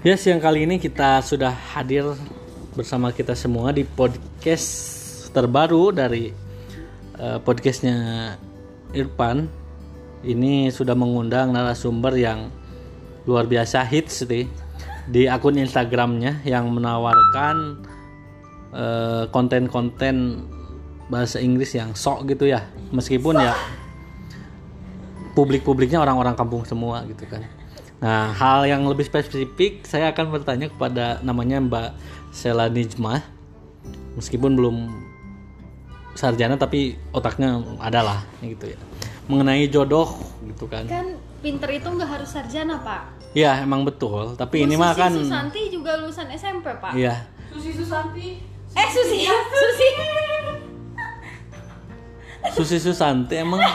Ya, siang kali ini kita sudah hadir bersama kita semua di podcast terbaru dari eh, podcastnya Irfan. Ini sudah mengundang narasumber yang luar biasa hits nih di akun Instagramnya yang menawarkan eh, konten-konten bahasa Inggris yang sok gitu ya. Meskipun ya publik-publiknya orang-orang kampung semua gitu kan. Nah, hal yang lebih spesifik saya akan bertanya kepada namanya Mbak Sela Nijmah. Meskipun belum sarjana tapi otaknya adalah gitu ya. Mengenai jodoh gitu kan. Kan pinter itu nggak harus sarjana, Pak. Ya, emang betul, tapi ini mah Susi kan Susanti juga lulusan SMP, Pak. iya. Susi Susanti. Eh, Susi, Susi. Susi Susanti emang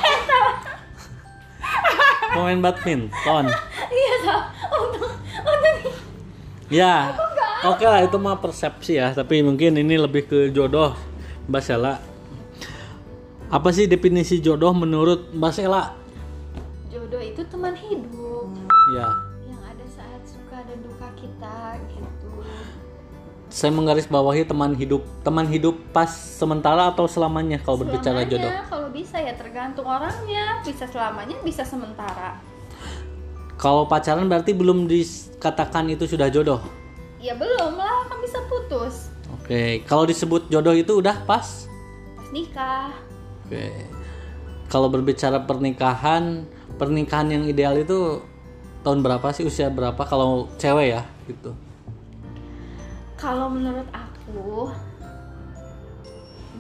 pemain badminton. Iya, Pak. Untuk untuk Ya, oke lah itu mah persepsi ya, tapi mungkin ini lebih ke jodoh, Mbak Sela. Apa sih definisi jodoh menurut Mbak Sela? jodoh itu teman hidup Ya, yang ada saat suka dan duka kita gitu. saya menggaris bawahi teman hidup, teman hidup pas sementara atau selamanya kalau berbicara Selamanya, jodoh. kalau bisa ya tergantung orangnya, bisa selamanya, bisa sementara. Kalau pacaran berarti belum dikatakan itu sudah jodoh. Ya belum lah, kan bisa putus. Oke, kalau disebut jodoh itu udah pas. Pas nikah. Oke. Kalau berbicara pernikahan, pernikahan yang ideal itu tahun berapa sih usia berapa kalau cewek ya gitu. Kalau menurut aku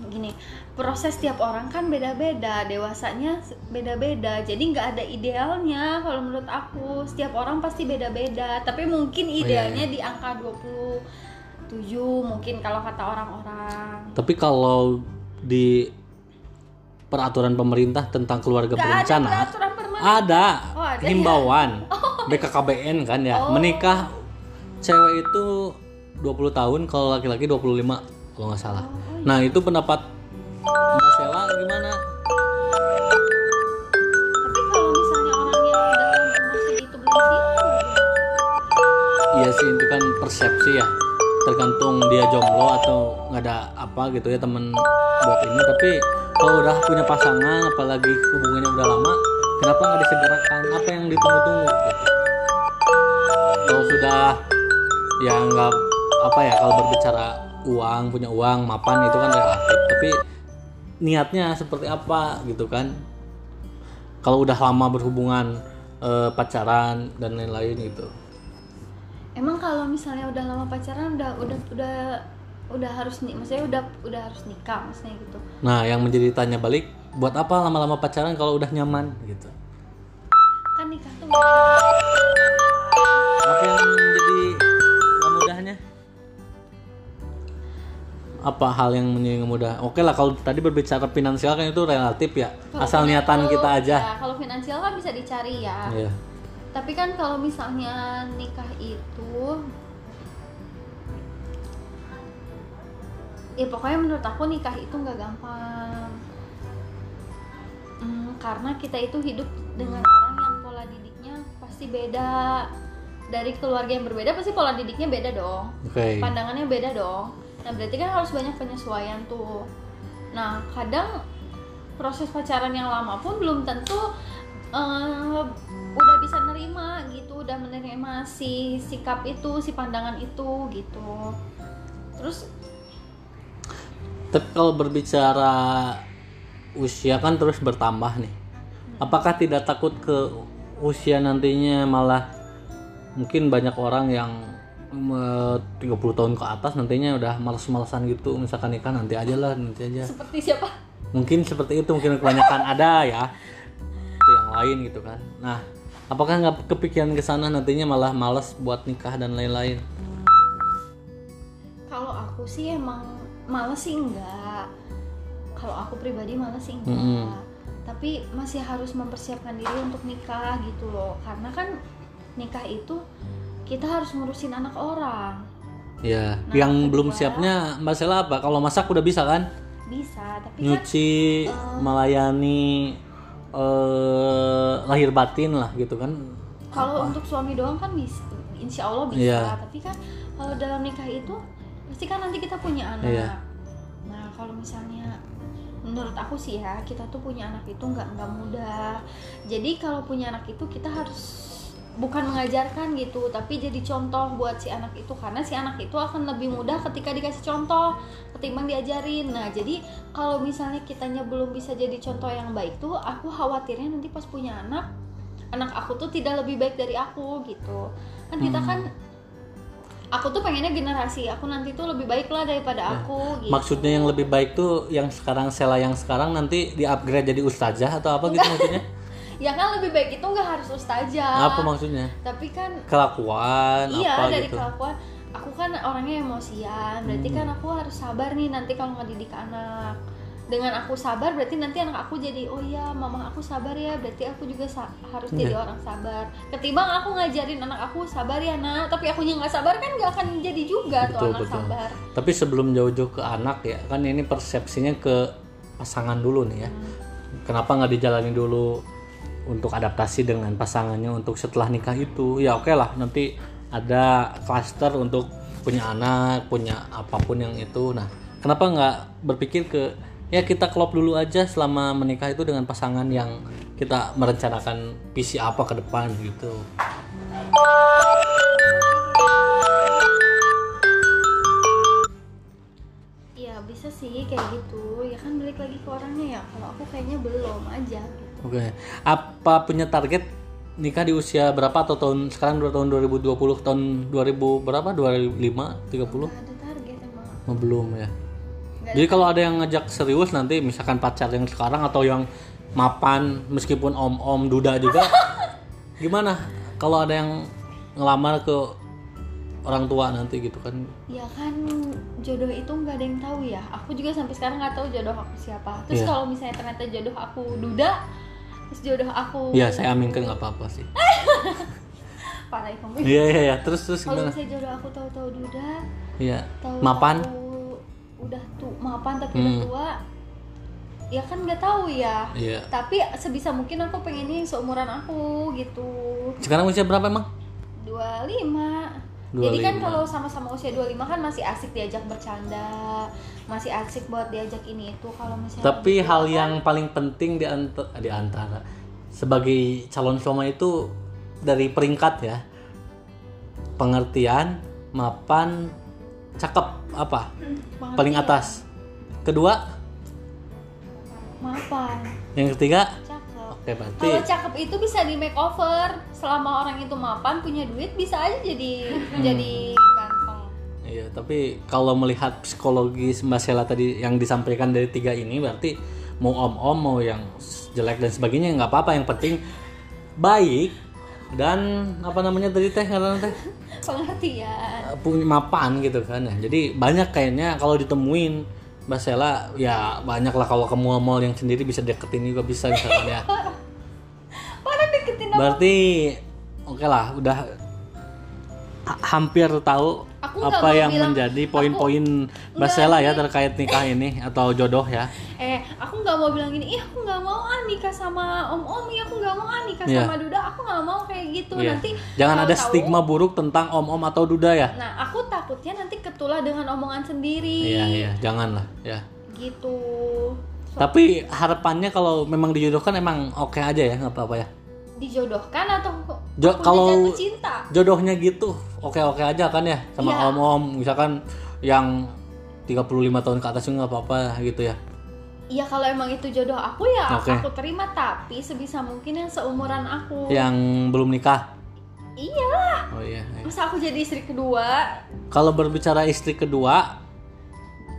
gini, proses tiap orang kan beda-beda, dewasanya beda-beda. Jadi nggak ada idealnya kalau menurut aku. Setiap orang pasti beda-beda, tapi mungkin iya, idealnya di angka 27 mungkin kalau kata orang-orang. Tapi kalau di peraturan pemerintah tentang keluarga ada berencana peraturan ada Oh, ada ya? himbauan BKKBN kan ya Oh. menikah cewek itu 20 tahun kalau laki-laki 25 kalau nggak salah. Oh, Nah, itu pendapat Mbak Sela gimana? Tapi kalau misalnya orangnya dalam umur segitu belum siap, Iya sih itu kan persepsi ya. Tergantung dia jomblo atau nggak ada apa gitu ya temen buat ini. Tapi kalau udah punya pasangan apalagi hubungannya udah lama kenapa nggak disegerakan apa yang ditunggu-tunggu gitu? Kalau sudah ya nggak apa ya kalau berbicara uang punya uang mapan itu kan relatif tapi niatnya seperti apa gitu kan kalau udah lama berhubungan eh, pacaran dan lain-lain gitu Emang kalau misalnya udah lama pacaran udah udah udah udah harus nih, maksudnya udah udah harus nikah maksudnya gitu. Nah, yang menjadi tanya balik, buat apa lama-lama pacaran kalau udah nyaman gitu? Kan nikah tuh Apa yang menjadi Apa hal yang menjadi nggak mudah? Oke lah, kalau tadi berbicara finansial kan itu relatif ya, kalau asal niatan kita aja. Ya, kalau finansial kan bisa dicari ya. Iya. Tapi kan kalau misalnya nikah itu ya pokoknya menurut aku nikah itu nggak gampang. Hmm, karena kita itu hidup dengan orang yang pola didiknya pasti beda dari keluarga yang berbeda pasti pola didiknya beda dong Oke. pandangannya beda dong nah berarti kan harus banyak penyesuaian tuh. Nah kadang proses pacaran yang lama pun belum tentu eh, udah bisa nerima gitu udah menerima si sikap itu si pandangan itu gitu. Terus Tapi kalau berbicara usia kan terus bertambah nih. Apakah tidak takut ke usia nantinya malah mungkin banyak orang yang 30 tahun ke atas nantinya udah males-malesan gitu. Misalkan nikah nanti aja lah nanti aja. Seperti siapa? Mungkin seperti itu mungkin kebanyakan ada ya. Itu yang lain gitu kan. Nah apakah nggak kepikiran ke sana nantinya malah males buat nikah dan lain-lain? Kalau aku sih emang males sih enggak kalau aku pribadi males sih enggak Mm-mm. tapi masih harus mempersiapkan diri untuk nikah gitu loh. Karena kan nikah itu kita harus ngurusin anak orang. Ya Nah, yang kedua- belum siapnya mbak Sela apa? Kalau masak udah bisa kan? Bisa tapi kan nyuci melayani eh, lahir batin lah gitu kan. Kalau untuk suami doang kan bisa insya Allah bisa. Iya. tapi kan kalau dalam nikah itu pasti kan nanti kita punya anak. Iya. nah kalau misalnya menurut aku sih ya kita tuh punya anak itu nggak nggak mudah. Jadi kalau punya anak itu kita harus bukan mengajarkan gitu tapi jadi contoh buat si anak itu karena si anak itu akan lebih mudah ketika dikasih contoh ketimbang diajarin nah jadi kalau misalnya kitanya belum bisa jadi contoh yang baik tuh aku khawatirnya nanti pas punya anak anak aku tuh tidak lebih baik dari aku gitu kan kita Hmm. kan aku tuh pengennya generasi aku nanti tuh lebih baik lah daripada aku gitu. Maksudnya yang lebih baik tuh yang sekarang Sela yang sekarang nanti di-upgrade jadi ustazah atau apa gitu maksudnya? ya kan lebih baik itu nggak harus ustazah Apa maksudnya? tapi kan Kelakuan iya apa dari gitu. kelakuan aku kan orangnya emosian berarti Hmm. kan aku harus sabar nih nanti kalau ngedidik anak dengan aku sabar berarti nanti anak aku jadi oh iya mama aku sabar ya berarti aku juga harus Iya. jadi orang sabar ketimbang aku ngajarin anak aku sabar ya nak tapi aku nggak sabar kan nggak akan jadi juga tuh Betul, anak betul. sabar Tapi sebelum jauh-jauh ke anak ya, kan ini persepsinya ke pasangan dulu nih ya. Kenapa nggak dijalani dulu untuk adaptasi dengan pasangannya untuk setelah nikah itu? Ya oke lah, nanti ada cluster untuk punya anak, punya apa pun yang itu. Nah, kenapa nggak berpikir ke ya kita klop dulu aja selama menikah itu dengan pasangan yang kita merencanakan visi apa ke depan gitu. Iya bisa sih kayak gitu ya kan balik lagi ke orangnya ya kalau aku kayaknya belum aja Oke. Apa punya target nikah di usia berapa atau tahun sekarang dua tahun 2020 tahun 2000 berapa 2005 30 Nggak ada target emang Oh, belum ya. Jadi kalau ada yang ngajak serius nanti misalkan pacar yang sekarang atau yang mapan meskipun om-om duda juga gimana kalau ada yang ngelamar ke orang tua nanti gitu kan Ya kan jodoh itu nggak ada yang tahu ya. Aku juga sampai sekarang nggak tahu jodoh aku siapa. Terus Iya. kalau misalnya ternyata jodoh aku duda, terus jodoh aku Iya saya aminkan nggak apa-apa sih parah ya kamu. iya iya iya terus terus Kalau gimana misalnya jodoh aku tahu-tahu duda, iya tahu mapan udah tuh mapan tapi Hmm. udah tua, ya kan nggak tahu ya. iya Tapi sebisa mungkin aku pengennya yang seumuran aku gitu. sekarang usia berapa emang 25 Jadi kan 25. kalau sama-sama usia 25 kan masih asik diajak bercanda, masih asik buat diajak ini itu. Kalau misalnya Tapi gitu hal kan, yang paling penting di antara, di antara sebagai calon suami itu dari peringkat ya. Pengertian, mapan, cakep apa? pengertian, Paling atas. Kedua, Mapan, yang ketiga. Oke berarti Kalau cakep itu bisa di makeover. Selama orang itu mapan punya duit bisa aja jadi Hmm. jadi ganteng. Iya, tapi kalau melihat psikologis Mbak Sela tadi yang disampaikan dari tiga ini berarti mau om-om mau yang jelek dan sebagainya nggak apa-apa yang penting baik dan apa namanya tadi teh karena teh Pengertian. punya mapan gitu kan ya. Jadi banyak kayaknya kalau ditemuin Mbak Sela ya banyak lah kalau ke mall-mall yang sendiri bisa deketin juga bisa misalkan ya. Berarti oke lah udah ha- hampir tahu Aku apa yang bilang- menjadi poin-poin Mbak Nggak, Sela ya terkait nikah ini atau jodoh ya. Eh, aku nggak mau bilang gini, ih aku nggak mau ah nikah sama om om, ya aku nggak mau ah nikah Iya. sama duda, aku nggak mau kayak gitu Iya. nanti. Jangan ada tahu-tahu- stigma buruk tentang om-om atau duda ya. Nah, aku takutnya nanti ketulah dengan omongan sendiri. Iya iya, janganlah ya. Gitu. So, Tapi harapannya kalau memang dijodohkan emang oke aja ya nggak apa-apa ya. Dijodohkan atau Jo- kalau- jatuh cinta? jodohnya gitu oke-oke aja kan ya sama Iya. om-om misalkan yang 35 tahun ke atas juga nggak apa-apa gitu ya Iya kalau emang itu jodoh aku ya Oke. aku terima tapi sebisa mungkin yang seumuran aku. yang belum nikah Iya. oh iya, iya. Masa aku jadi istri kedua? kalau berbicara istri kedua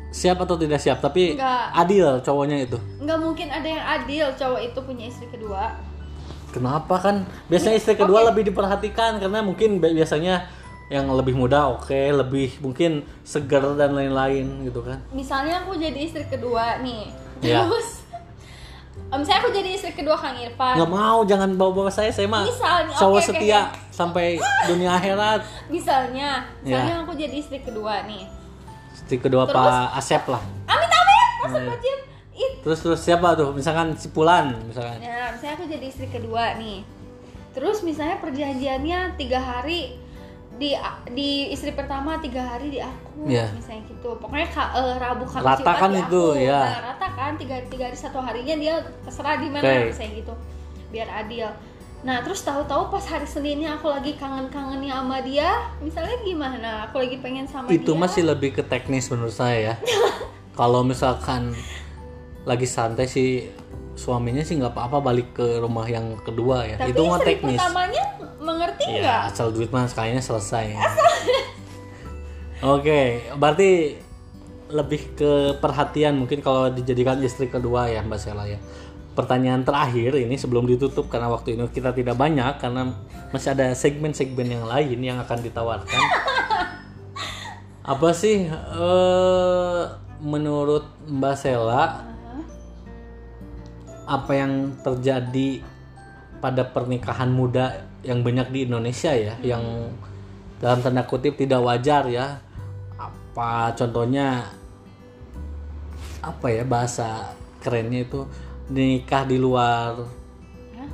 siap atau tidak siap tapi Enggak. adil cowoknya itu Nggak mungkin ada yang adil cowok itu punya istri kedua. Kenapa kan biasanya istri kedua lebih diperhatikan karena mungkin bi- biasanya yang lebih muda oke lebih mungkin segar dan lain-lain gitu kan Misalnya aku jadi istri kedua nih. Iya. Terus Em, misalnya aku jadi istri kedua Kang Irfan. nggak mau jangan bawa-bawa saya saya mah Misalnya, cowok oke, setia oke. sampai dunia akhirat Misalnya, misalnya Iya. aku jadi istri kedua nih. istri kedua Terus? Pak Asep lah Amit amit, Iya. astagfirullahaladzim. Terus terus siapa tuh misalkan si Pulan misalkan Nah, misalnya aku jadi istri kedua nih. Terus misalnya perjanjiannya tiga hari di di istri pertama tiga hari di aku Iya. misalnya gitu pokoknya ka- eh, rabu kamis Rata kan di itu, aku. ya. Nah, rata kan tiga tiga hari satu harinya dia terserah di mana Oke. misalnya gitu biar adil nah terus tahu-tahu pas hari seninnya aku lagi kangen-kangennya sama dia misalnya gimana aku lagi pengen sama itu dia masih lebih ke teknis menurut saya ya kalau misalkan lagi santai sih suaminya sih nggak apa-apa balik ke rumah yang kedua ya. Tapi itu mah teknis. pertamanya mengerti nggak? ya asal duit mah sekalinya selesai. Oke berarti lebih ke perhatian mungkin kalau dijadikan istri kedua ya mbak Sela ya. Pertanyaan terakhir ini sebelum ditutup karena waktu ini kita tidak banyak karena masih ada segmen-segmen yang lain yang akan ditawarkan. Apa sih eh, menurut mbak Sela apa yang terjadi pada pernikahan muda yang banyak di Indonesia ya, yang dalam tanda kutip tidak wajar ya. Apa contohnya apa ya bahasa kerennya itu nikah di luar Hah?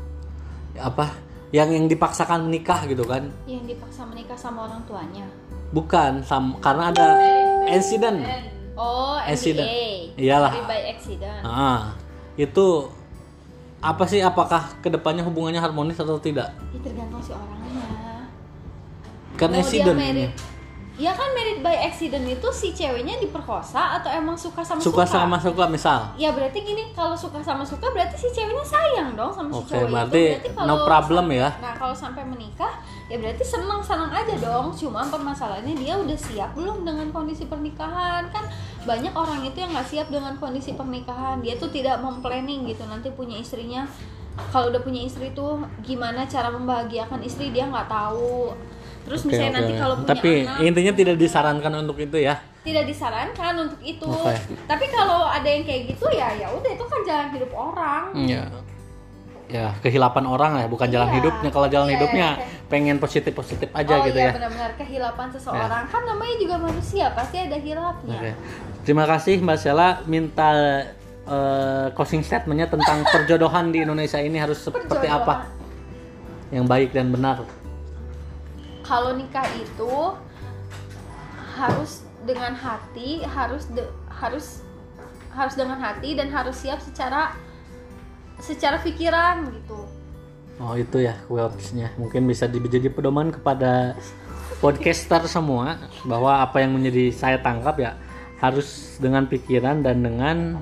apa yang yang dipaksakan menikah gitu kan yang dipaksa menikah sama orang tuanya bukan sam- karena ada insiden oh Accident. MBA Iyalah. Married by accident ah itu apa sih apakah ke depannya hubungannya harmonis atau tidak? Ya, tergantung si orangnya. Kan Mau dia married ini ya kan married by accident itu si ceweknya diperkosa atau emang suka sama suka sama suka misal. Ya berarti gini kalau suka sama suka berarti si ceweknya sayang dong sama si Oke, cowok berarti itu. berarti no problem ya. nah kalau sampai menikah ya berarti senang senang aja dong. Cuma permasalahannya dia udah siap belum dengan kondisi pernikahan? Kan banyak orang itu yang nggak siap dengan kondisi pernikahan. Dia tuh tidak memplanning gitu. Nanti punya istrinya kalau udah punya istri tuh gimana cara membahagiakan istri? Dia nggak tahu terus Oke, misalnya oke. nanti kalau punya tapi anak intinya tidak disarankan untuk itu ya tidak disarankan untuk itu. Oke. Tapi kalau ada yang kayak gitu ya ya udah itu kan jalan hidup orang. ya ya kehilapan orang ya bukan jalan Iya. hidupnya kalau jalan Iya, hidupnya iya. pengen positif positif aja oh gitu iya ya benar-benar kehilapan seseorang kan namanya juga manusia pasti ada hilapnya. Oke. Terima kasih Mbak Sela minta eh, closing statementnya tentang perjodohan di Indonesia ini harus seperti Perjodohan. apa yang baik dan benar. Kalau nikah itu harus dengan hati, harus de- harus harus dengan hati dan harus siap secara secara pikiran gitu. Oh itu ya quotesnya mungkin bisa di- jadi pedoman kepada podcaster semua bahwa apa yang menjadi saya tangkap ya harus dengan pikiran dan dengan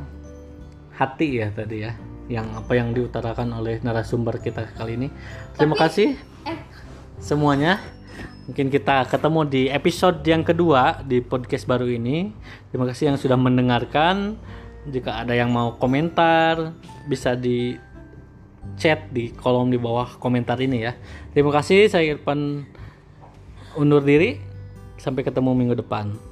hati ya tadi ya yang apa yang diutarakan oleh narasumber kita kali ini. Terima Tapi- kasih Eh, semuanya. Mungkin kita ketemu di episode yang kedua di podcast baru ini. Terima kasih yang sudah mendengarkan. Jika ada yang mau komentar, bisa di chat di kolom di bawah komentar ini ya. Terima kasih, saya Irfan undur diri. Sampai ketemu minggu depan.